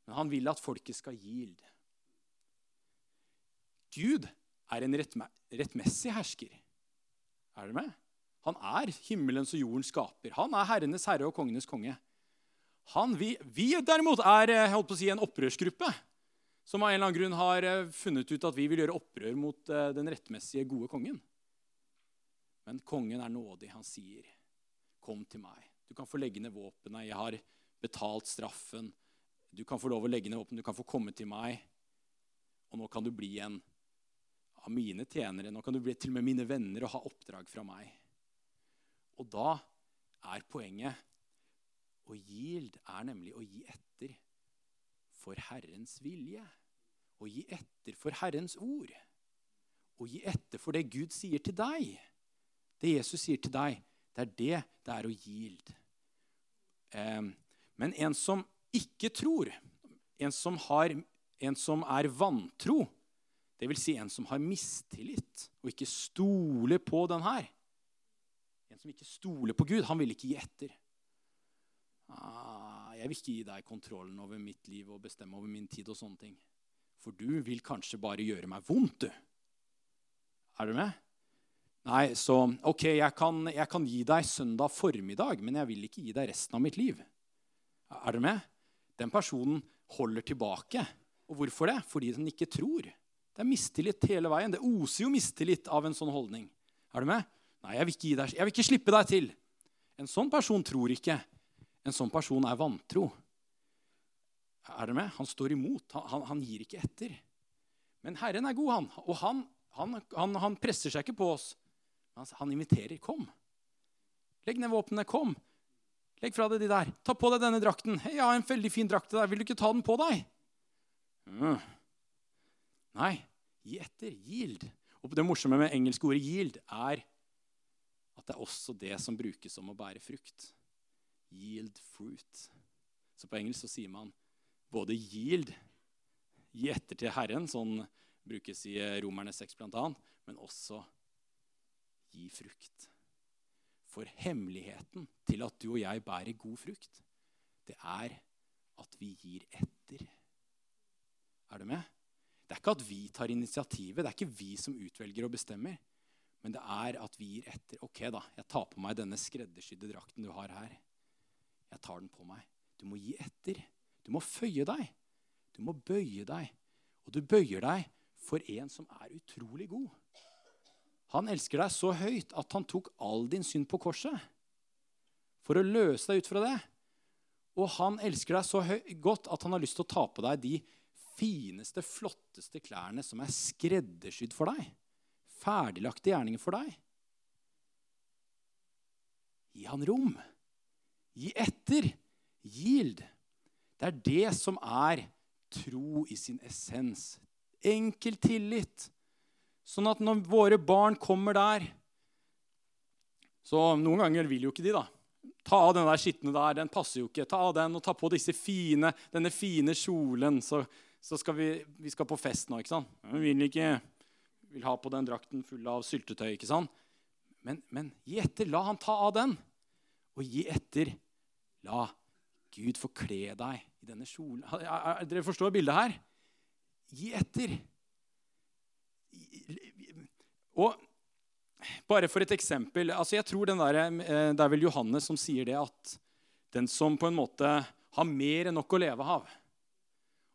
Men han vil at folket skal yield. Gud er en rettmessig hersker. Er du med? Han er himmelens og jordens skaper. Han er herrenes herre og kongenes konge. Han, vi, vi, derimot er eh, å si, en opprørsgruppe som av en eller annen grunn har eh, funnet ut at vi vil gjøre opprør mot eh, den rettmessige, gode kongen. Men kongen er nådig. Han sier, 'Kom til meg. Du kan få legge ned våpenet. Jeg har betalt straffen. Du kan få lov å legge ned våpenet. Du kan få komme til meg. Og nå kan du bli en av mine tjenere. Nå kan du bli til og med mine venner og ha oppdrag fra meg. Og da er poenget Å gild er nemlig å gi etter for Herrens vilje. Å gi etter for Herrens ord. Å gi etter for det Gud sier til deg. Det Jesus sier til deg, det er det det er å gild. Men en som ikke tror, en som, har, en som er vantro, dvs. Si en som har mistillit og ikke stoler på den her En som ikke stoler på Gud, han vil ikke gi etter. Ah, jeg vil ikke gi deg kontrollen over mitt liv og bestemme over min tid. og sånne ting. For du vil kanskje bare gjøre meg vondt, du. Er du med? Nei, så OK, jeg kan, jeg kan, gi deg søndag formiddag, men jeg vil ikke gi deg resten av mitt liv. Er du med? Den personen holder tilbake. Og hvorfor det? Fordi den ikke tror. Det er mistillit hele veien. Det oser jo mistillit av en sånn holdning. Er du med? Nei, jeg vil ikke, deg, jeg vil ikke slippe deg til. En sånn person tror ikke. En sånn person er vantro. Er du med? Han står imot. Han, han, han gir ikke etter. Men Herren er god, han. Og han, han presser seg ikke på oss. Han inviterer. Kom. Legg ned våpnene. Kom. Legg fra deg de der. Ta på deg denne drakten. Hei, jeg har en veldig fin drakt til deg. Vil du ikke ta den på deg? Mm. Nei, gi etter. Yield. Og det morsomme med engelske ordet 'yield' er at det er også det som brukes om å bære frukt. Yield fruit. Så på engelsk så sier man både 'yield', gi etter til Herren, sånn brukes i Romerne 6 bl.a., men også gi frukt. For hemmeligheten til at du og jeg bærer god frukt, det er at vi gir etter. Er du med? Det er ikke at vi tar initiativet, det er ikke vi som utvelger og bestemmer. Men det er at vi gir etter. Ok, da, jeg tar på meg denne skreddersydde drakten du har her. Jeg tar den på meg. Du må gi etter. Du må føye deg. Du må bøye deg. Og du bøyer deg for en som er utrolig god. Han elsker deg så høyt at han tok all din synd på korset for å løse deg ut fra det. Og han elsker deg så godt at han har lyst til å ta på deg de fineste, flotteste klærne som er skreddersydd for deg. Ferdiglagte gjerninger for deg. Gi han rom. Gi etter. Yield. Det er det som er tro i sin essens. Enkel tillit. Sånn at når våre barn kommer der Så noen ganger vil jo ikke de, da. Ta av den der skitne der. Den passer jo ikke. Ta av den og ta på disse fine, denne fine kjolen. Så, så skal vi, vi, skal på fest nå, ikke sant? Vi vil ikke vil ha på den drakten full av syltetøy, ikke sant? Men, men gi etter. La han ta av den. Og gi etter. La Gud forkle deg i denne kjolen. Dere forstår bildet her? Gi etter. Og bare for et eksempel altså jeg tror der, eh, Det er vel Johannes som sier det at den som på en måte har mer enn nok å leve av,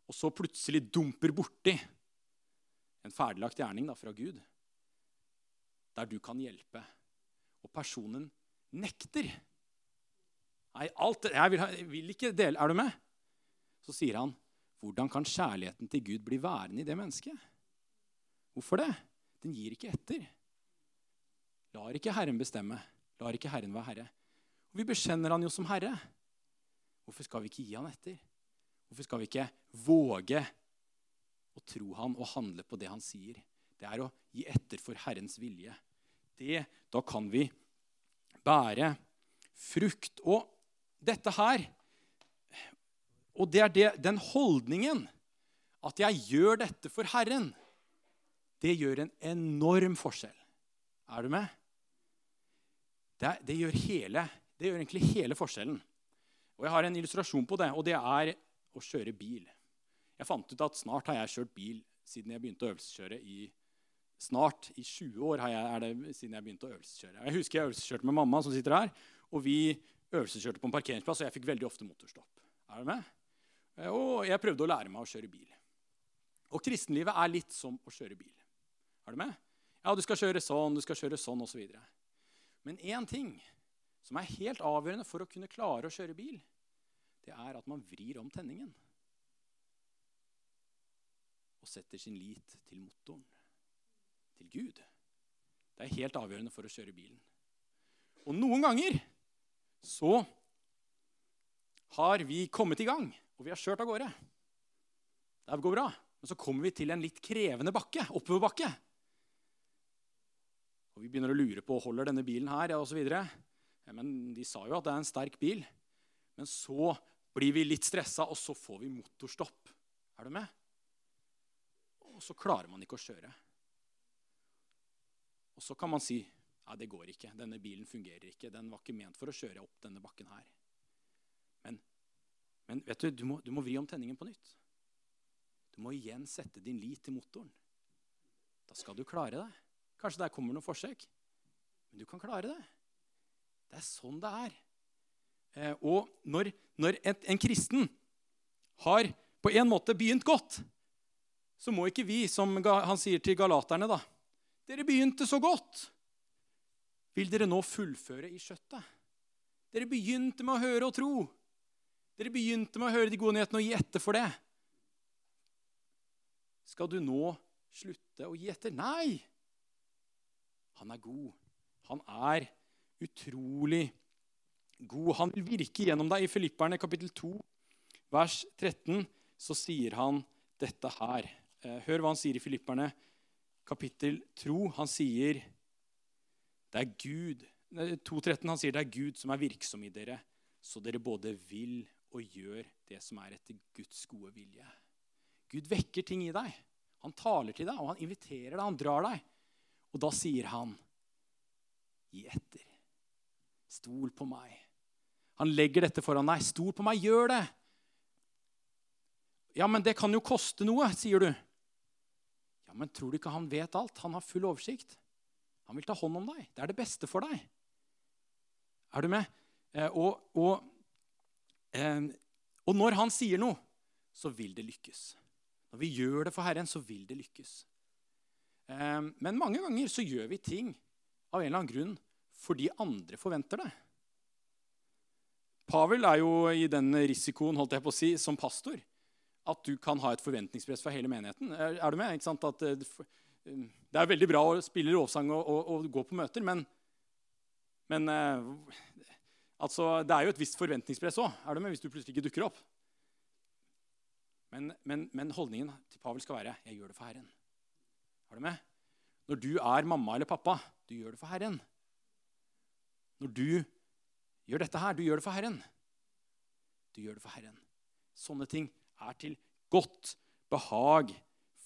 og så plutselig dumper borti en ferdiglagt gjerning da, fra Gud, der du kan hjelpe, og personen nekter Nei, alt, jeg vil, vil ikke dele Er du med? Så sier han, 'Hvordan kan kjærligheten til Gud bli værende i det mennesket?' Hvorfor det? Den gir ikke etter. Lar ikke Herren bestemme. Lar ikke Herren være herre. Og Vi bekjenner han jo som herre. Hvorfor skal vi ikke gi han etter? Hvorfor skal vi ikke våge å tro han og handle på det han sier? Det er å gi etter for Herrens vilje. Det, Da kan vi bære frukt. Og dette her Og det er det, den holdningen at jeg gjør dette for Herren det gjør en enorm forskjell. Er du med? Det, det, gjør hele, det gjør egentlig hele forskjellen. Og Jeg har en illustrasjon på det, og det er å kjøre bil. Jeg fant ut at snart har jeg kjørt bil siden jeg begynte å øvelseskjøre i Snart, i 20 år har jeg, er det siden jeg begynte å øvelseskjøre. Jeg husker jeg øvelseskjørte med mamma, som sitter her, og vi øvelseskjørte på en parkeringsplass, og jeg fikk veldig ofte motorstopp. Er du med? Og jeg prøvde å lære meg å kjøre bil. Og kristenlivet er litt som å kjøre bil. Er du med? Ja, du skal kjøre sånn, du skal kjøre sånn osv. Så Men én ting som er helt avgjørende for å kunne klare å kjøre bil, det er at man vrir om tenningen. Og setter sin lit til motoren, til Gud. Det er helt avgjørende for å kjøre bilen. Og noen ganger så har vi kommet i gang, og vi har kjørt av gårde. Det går bra. Men så kommer vi til en litt krevende bakke, oppoverbakke. Og vi begynner å lure på holder denne bilen her ja, osv. Ja, men de sa jo at det er en sterk bil. Men så blir vi litt stressa, og så får vi motorstopp. Er du med? Og så klarer man ikke å kjøre. Og så kan man si ja, det går ikke. Denne bilen fungerer ikke. Den var ikke ment for å kjøre opp denne bakken her. Men, men vet du, du må, du må vri om tenningen på nytt. Du må igjen sette din lit til motoren. Da skal du klare det. Kanskje der kommer noen forsøk. Men du kan klare det. Det er sånn det er. Eh, og når, når et, en kristen har på en måte begynt godt, så må ikke vi, som han sier til galaterne, da Dere begynte så godt. Vil dere nå fullføre i skjøttet? Dere begynte med å høre og tro. Dere begynte med å høre de gode nyhetene og gi etter for det. Skal du nå slutte å gi etter? Nei! Han er god. Han er utrolig god. Han vil virke gjennom deg. I Filipperne kapittel 2, vers 13, så sier han dette her. Eh, hør hva han sier i Filipperne kapittel 2. Han sier det er Gud 2.13 han sier det er Gud som er virksom i dere, så dere både vil og gjør det som er etter Guds gode vilje. Gud vekker ting i deg. Han taler til deg, og han inviterer deg, han drar deg. Og da sier han, gi etter. Stol på meg. Han legger dette foran deg. Stol på meg, gjør det. Ja, men det kan jo koste noe, sier du. Ja, men tror du ikke han vet alt? Han har full oversikt. Han vil ta hånd om deg. Det er det beste for deg. Er du med? Eh, og, og, eh, og, når han sier noe, så vil det lykkes. Når vi gjør det for Herren, så vil det lykkes. Eh, men mange ganger så gjør vi ting av en eller annen grunn fordi andre forventer det. Pavel er jo i den risikoen holdt jeg på å si, som pastor at du kan ha et forventningspress for hele menigheten. Er, du med? At, det er veldig bra å spille lovsang og, og, og gå på møter, men men eh, altså, det er jo et visst forventningspress òg, er du med, hvis du plutselig ikke dukker opp. Men, men, men, holdningen til Pavel skal være 'jeg gjør det for Herren'. Er du med? Når du er mamma eller pappa, du gjør det for Herren. Når du gjør dette her, du gjør det for Herren. Du gjør det for Herren. Sånne ting er til godt behag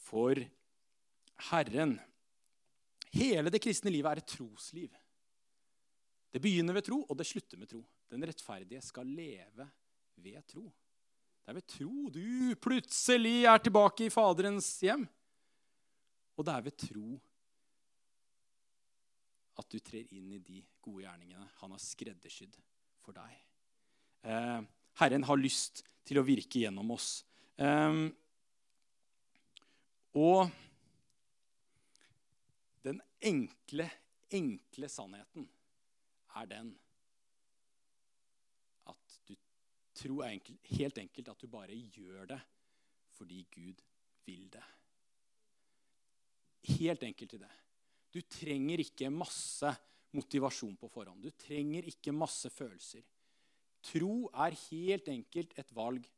for Herren. Hele det kristne livet er et trosliv. Det begynner ved tro, og det slutter med tro. Den rettferdige skal leve ved tro. Det er ved tro du plutselig er tilbake i Faderens hjem. Og det er ved tro at du trer inn i de gode gjerningene han har skreddersydd for deg. Eh, Herren har lyst til å virke gjennom oss. Eh, og den enkle, enkle sannheten er den at du tror enkelt, helt enkelt at du bare gjør det fordi Gud vil det. Helt enkelt i det. Du trenger ikke masse motivasjon på forhånd. Du trenger ikke masse følelser. Tro er helt enkelt et valg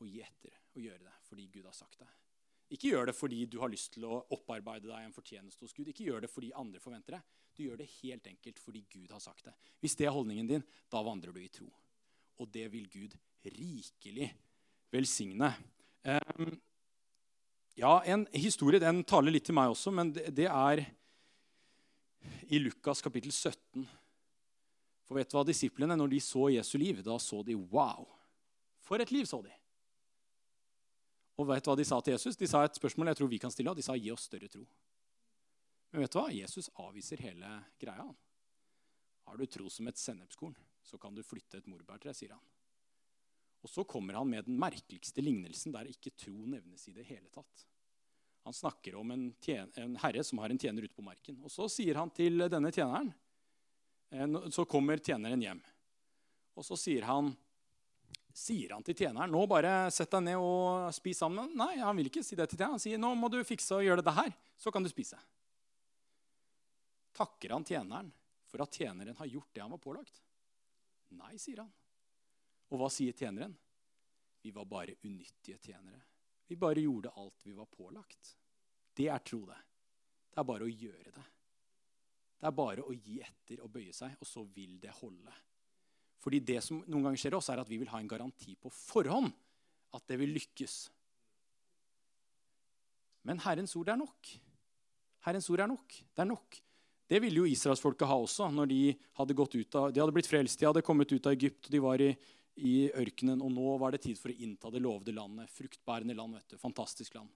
å gi etter og gjøre det fordi Gud har sagt det. Ikke gjør det fordi du har lyst til å opparbeide deg en fortjeneste hos Gud. Ikke gjør det fordi andre forventer det. Du gjør det helt enkelt fordi Gud har sagt det. Hvis det er holdningen din, da vandrer du i tro. Og det vil Gud rikelig velsigne. Um, ja, en historie den taler litt til meg også, men det, er i Lukas kapittel 17. For vet du hva disiplene, når de så Jesu liv, da så de wow. For et liv, så de. Og vet du hva de sa til Jesus? De sa et spørsmål jeg tror vi kan stille, de sa gi oss større tro. Men vet du hva? Jesus avviser hele greia. Har du tro som et sennepskorn, så kan du flytte et morbærtre, sier han. Og så kommer han med den merkeligste lignelsen der ikke tro nevnes i det hele tatt. Han snakker om en, tjener, en herre som har en tjener ute på marken. Og så sier han til denne tjeneren eh, Så kommer tjeneren hjem. Og så sier han, sier han til tjeneren nå bare sett deg ned og spis sammen. Nei, han vil ikke si det til tjeneren. Han sier nå må du fikse og gjøre det her, så kan du spise takker han tjeneren for at tjeneren har gjort det han var pålagt? Nei, sier han. Og hva sier tjeneren? Vi var bare unyttige tjenere. Vi bare gjorde alt vi var pålagt. Det er tro, det. Det er bare å gjøre det. Det er bare å gi etter og bøye seg, og så vil det holde. Fordi det som noen ganger skjer oss, er at vi vil ha en garanti på forhånd at det vil lykkes. Men Herrens ord er nok. Herrens ord er nok. Det er nok. Det ville jo israelsfolket ha også. når De hadde gått ut av, de hadde blitt frelst, de hadde kommet ut av Egypt, og de var i, i ørkenen. Og nå var det tid for å innta det lovede landet. Fruktbærende land. vet du, Fantastisk land.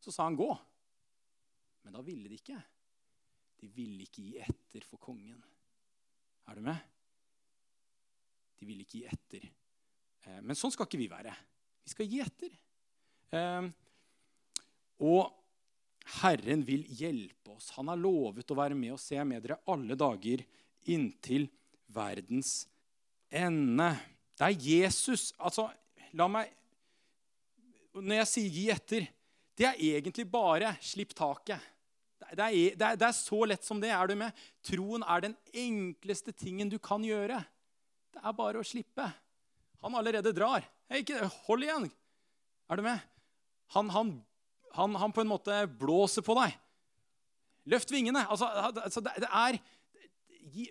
Så sa han gå. Men da ville de ikke. De ville ikke gi etter for kongen. Er du med? De ville ikke gi etter. Eh, men sånn skal ikke vi være. Vi skal gi etter. Eh, Og Herren vil hjelpe oss. Han har lovet å være med og Se med dere alle dager inntil verdens ende. Det er Jesus. Altså, la meg Når jeg sier 'gi etter', det er egentlig bare 'slipp taket'. Det er, det, er, det er, så lett som det. Er du med? Troen er den enkleste tingen du kan gjøre. Det er bare å slippe. Han allerede drar. Hey, ikke, hold igjen! Er du med? Han, han, han, han, på en måte blåser på deg. Løft vingene. Altså, altså det, det, er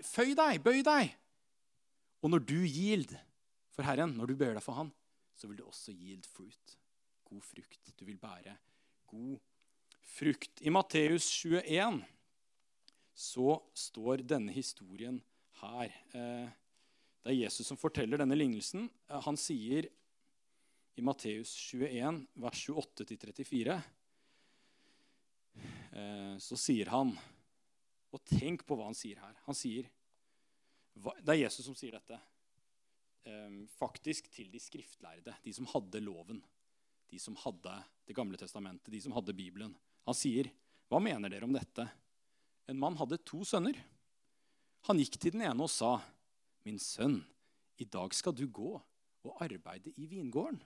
Føy deg, bøy deg. Og når du yield for Herren, når du bøyer deg for Han, så vil du også yield fruit. God frukt. Du vil bære god frukt. I Matteus 21 så står denne historien her. Eh, det er Jesus som forteller denne lignelsen. Eh, han sier i Matteus 21, vers 28-34, eh, så sier han Og tenk på hva han sier her. Han sier, Det er Jesus som sier dette. Faktisk til de skriftlærde, de som hadde loven. De som hadde Det gamle testamentet, de som hadde Bibelen. Han sier, 'Hva mener dere om dette?' En mann hadde to sønner. Han gikk til den ene og sa, 'Min sønn, i dag skal du gå og arbeide i vingården.'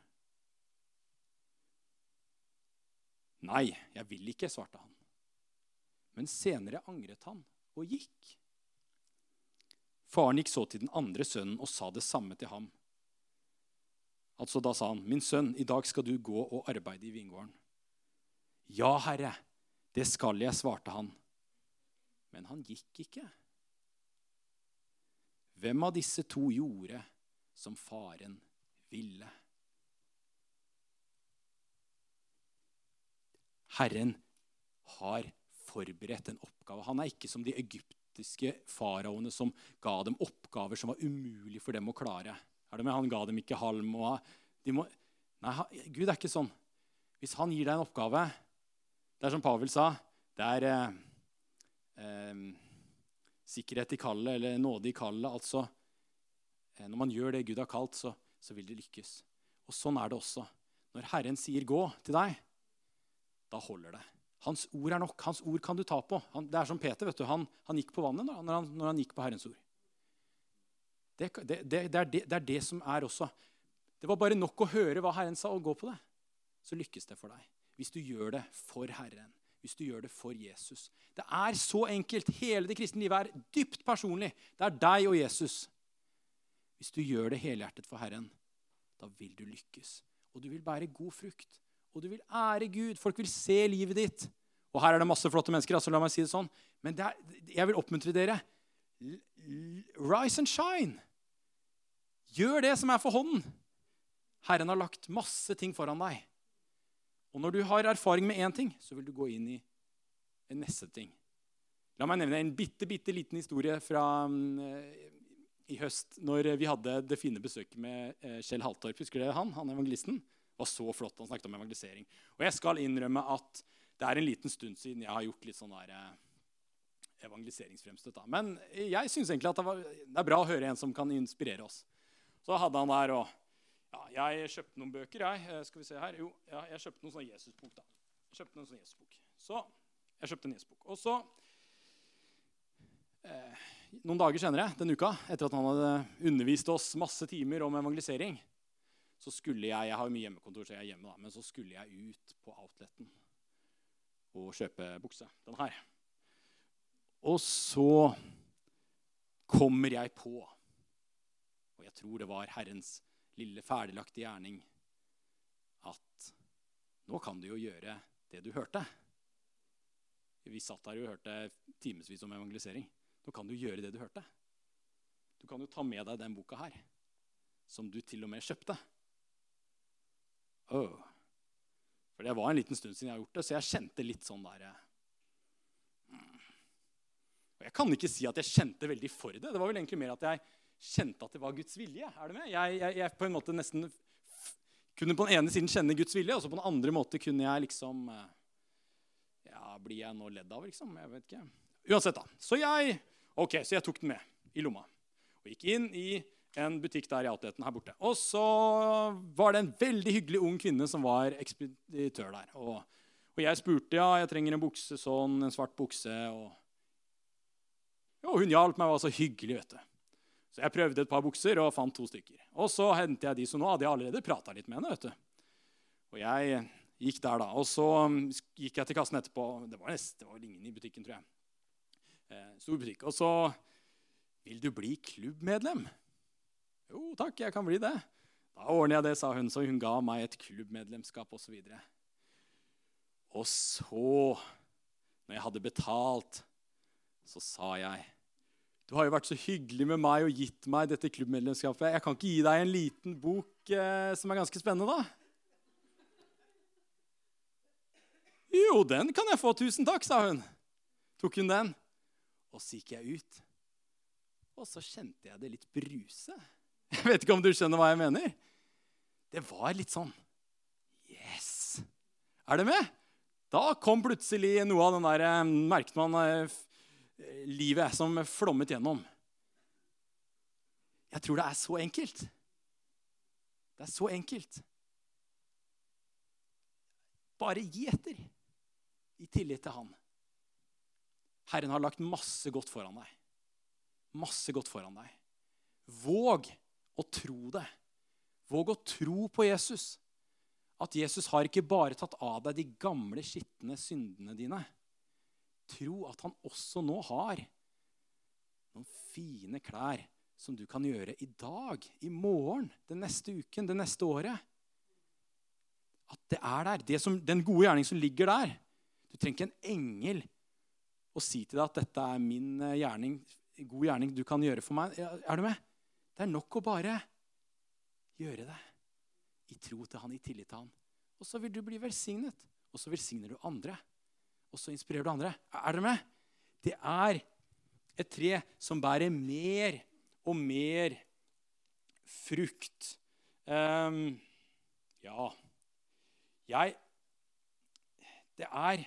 'Nei, jeg vil ikke', svarte han. Men senere angret han og gikk. Faren gikk så til den andre sønnen og sa det samme til ham. Altså Da sa han, 'Min sønn, i dag skal du gå og arbeide i vingården.' 'Ja, herre, det skal jeg', svarte han. Men han gikk ikke. Hvem av disse to gjorde som faren ville? Herren har forberedt en oppgave. Han er ikke som de egyptiske faraoene som ga dem oppgaver som var umulig for dem å klare. Er det med? Han ga dem ikke halm. og de må... Nei, Gud er ikke sånn. Hvis han gir deg en oppgave Det er som Pavel sa. Det er eh, eh, sikkerhet i kallet, eller nåde i kallet. Altså, eh, når man gjør det Gud har kalt, så, så, vil det lykkes. Og sånn er det også. Når Herren sier 'gå' til deg, da holder det. Hans ord er nok. Hans ord kan du ta på. Han, det er som Peter. vet du, Han, han gikk på vannet når han, når han, gikk på Herrens ord. Det, det, det, er det, er det som er også. Det var bare nok å høre hva Herren sa, og gå på det. Så lykkes det for deg. Hvis du gjør det for Herren hvis du gjør det for Jesus. Det er så enkelt. Hele det kristne livet er dypt personlig. Det er deg og Jesus. Hvis du gjør det helhjertet for Herren, da vil du lykkes. Og du vil bære god frukt. Og du vil ære Gud. Folk vil se livet ditt. Og her er det masse flotte mennesker, altså la meg si det sånn. Men det er, jeg vil oppmuntre dere. Rise and shine. Gjør det som er for hånden. Herren har lagt masse ting foran deg. Og når du har erfaring med én ting, så vil du gå inn i en neste ting. La meg nevne en bitte, bitte liten historie fra um, i høst, når vi hadde det fine besøket med uh, Kjell Haltorp. Husker dere han? Han evangelisten. Det var så flott. Han snakket om evangelisering. Og jeg skal innrømme at det er en liten stund siden jeg har gjort litt sånn der, uh, evangeliseringsfremstøt. Men jeg syns egentlig at det, var, det er bra å høre en som kan inspirere oss. Så hadde han der og ja, jeg kjøpte noen bøker, jeg. Eh, skal vi se her. Jo, ja, jeg kjøpte noen sånne Jesusbok. da. Jeg kjøpte noen sånne Jesusbok. Så jeg kjøpte en Jesusbok. Og så eh, Noen dager senere den uka, etter at han hadde undervist oss masse timer om evangelisering, så skulle jeg Jeg har jo mye hjemmekontor, så jeg er hjemme, da, men så skulle jeg ut på outleten og kjøpe bukse. Den her. Og så kommer jeg på, og jeg tror det var Herrens lille ferdiglagte gjerning at nå kan du jo gjøre det du hørte. Vi satt der og hørte timevis om evangelisering. Nå kan du gjøre det du hørte. Du kan jo ta med deg den boka her, som du til og med kjøpte. Oh. For det var en liten stund siden jeg har gjort det, så jeg kjente litt sånn der hmm. Og Jeg kan ikke si at jeg kjente veldig for det. Det var vel egentlig mer at jeg kjente at det var Guds vilje. Er du med? Jeg, jeg, jeg, på en måte nesten kunne på den ene siden kjenne Guds vilje, og så på den andre måte kunne jeg liksom eh, Ja, blir jeg nå ledd av, liksom? Jeg vet ikke. Uansett, da. Så jeg okay, så jeg tok den med i lomma og gikk inn i en butikk der i outleten her borte. Og så var det en veldig hyggelig ung kvinne som var ekspeditør der. Og, Og jeg spurte ja, jeg trenger en bukse sånn, en svart bukse. Og, og hun hjalp meg, var så hyggelig. vet du. Så jeg prøvde et par bukser og fant to stykker. Og så hentet jeg de, så nå hadde jeg allerede prata litt med henne. vet du. Og jeg gikk der, da. Og så um, gikk jeg til kassen etterpå. Det var, nest, det var ingen i butikken, tror jeg. Eh, stor butikk. Og så Vil du bli klubbmedlem? Jo takk, jeg kan bli det. Da ordner jeg det, sa hun. Så hun ga meg et klubbmedlemskap osv. Og, så og så, når jeg hadde betalt, så sa jeg Du har jo vært så hyggelig med meg og gitt meg dette klubbmedlemskapet. Jeg kan ikke gi deg en liten bok eh, som er ganske spennende, da? Jo, den kan jeg få. Tusen takk, sa hun. Tok hun den. Og så gikk jeg ut. Og så kjente jeg det litt bruse. Jeg vet ikke om du skjønner hva jeg mener? Det var litt sånn Yes! Er det med? Da kom plutselig noe av den der eh, merket man eh, livet som flommet gjennom. Jeg tror det er så enkelt. Det er så enkelt. Bare gi etter i tillit til Han. Herren har lagt masse godt foran deg. Masse godt foran deg. Våg å tro det. Våg å tro på Jesus. At Jesus har ikke bare tatt av deg de gamle, skitne syndene dine. Tro at han også nå har noen fine klær som du kan gjøre i dag, i morgen, den neste uken, det neste året. At det er der. Det som, den gode gjerning som ligger der. Du trenger ikke en engel å si til deg at dette er min eh, gjerning, god gjerning du kan gjøre for meg. Er du med? Det er nok å bare gjøre det i tro til han, i tillit til han. Og så vil du bli velsignet. Og så velsigner du andre. Og så inspirerer du andre. Er dere med? Det er et tre som bærer mer og mer frukt. Um, ja Jeg Det er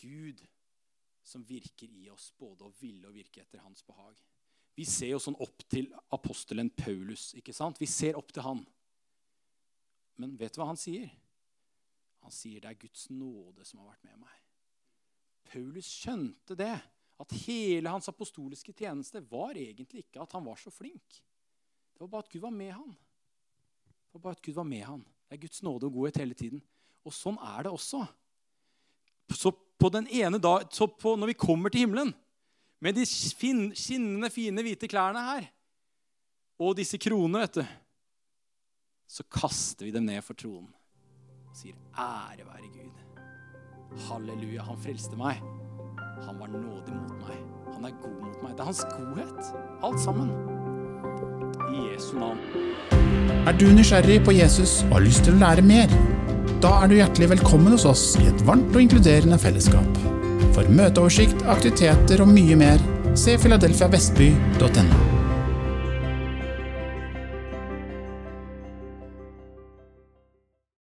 Gud som virker i oss, både å ville og virke etter hans behag. Vi ser jo sånn opp til apostelen Paulus. ikke sant? Vi ser opp til han. Men vet du hva han sier? Han sier det er Guds nåde som har vært med meg. Paulus skjønte det. At hele hans apostoliske tjeneste var egentlig ikke at han var så flink. Det var bare at Gud var med han. Det var bare at Gud var med han. Det er Guds nåde og godhet hele tiden. Og sånn er det også. Så på den ene dag, så på, når vi kommer til himmelen med de skinnende, fine, hvite klærne her og disse kronene, vet du så kaster vi dem ned for tronen og sier, 'Ære være Gud'. Halleluja, han frelste meg. Han var nådig mot meg. Han er god mot meg. Det er hans godhet, alt sammen. I Jesu navn. Er du nysgjerrig på Jesus og har lyst til å lære mer? Da er du hjertelig velkommen hos oss i et varmt og inkluderende fellesskap. For møteoversikt, aktiviteter og mye mer, se filadelfiavestby.no.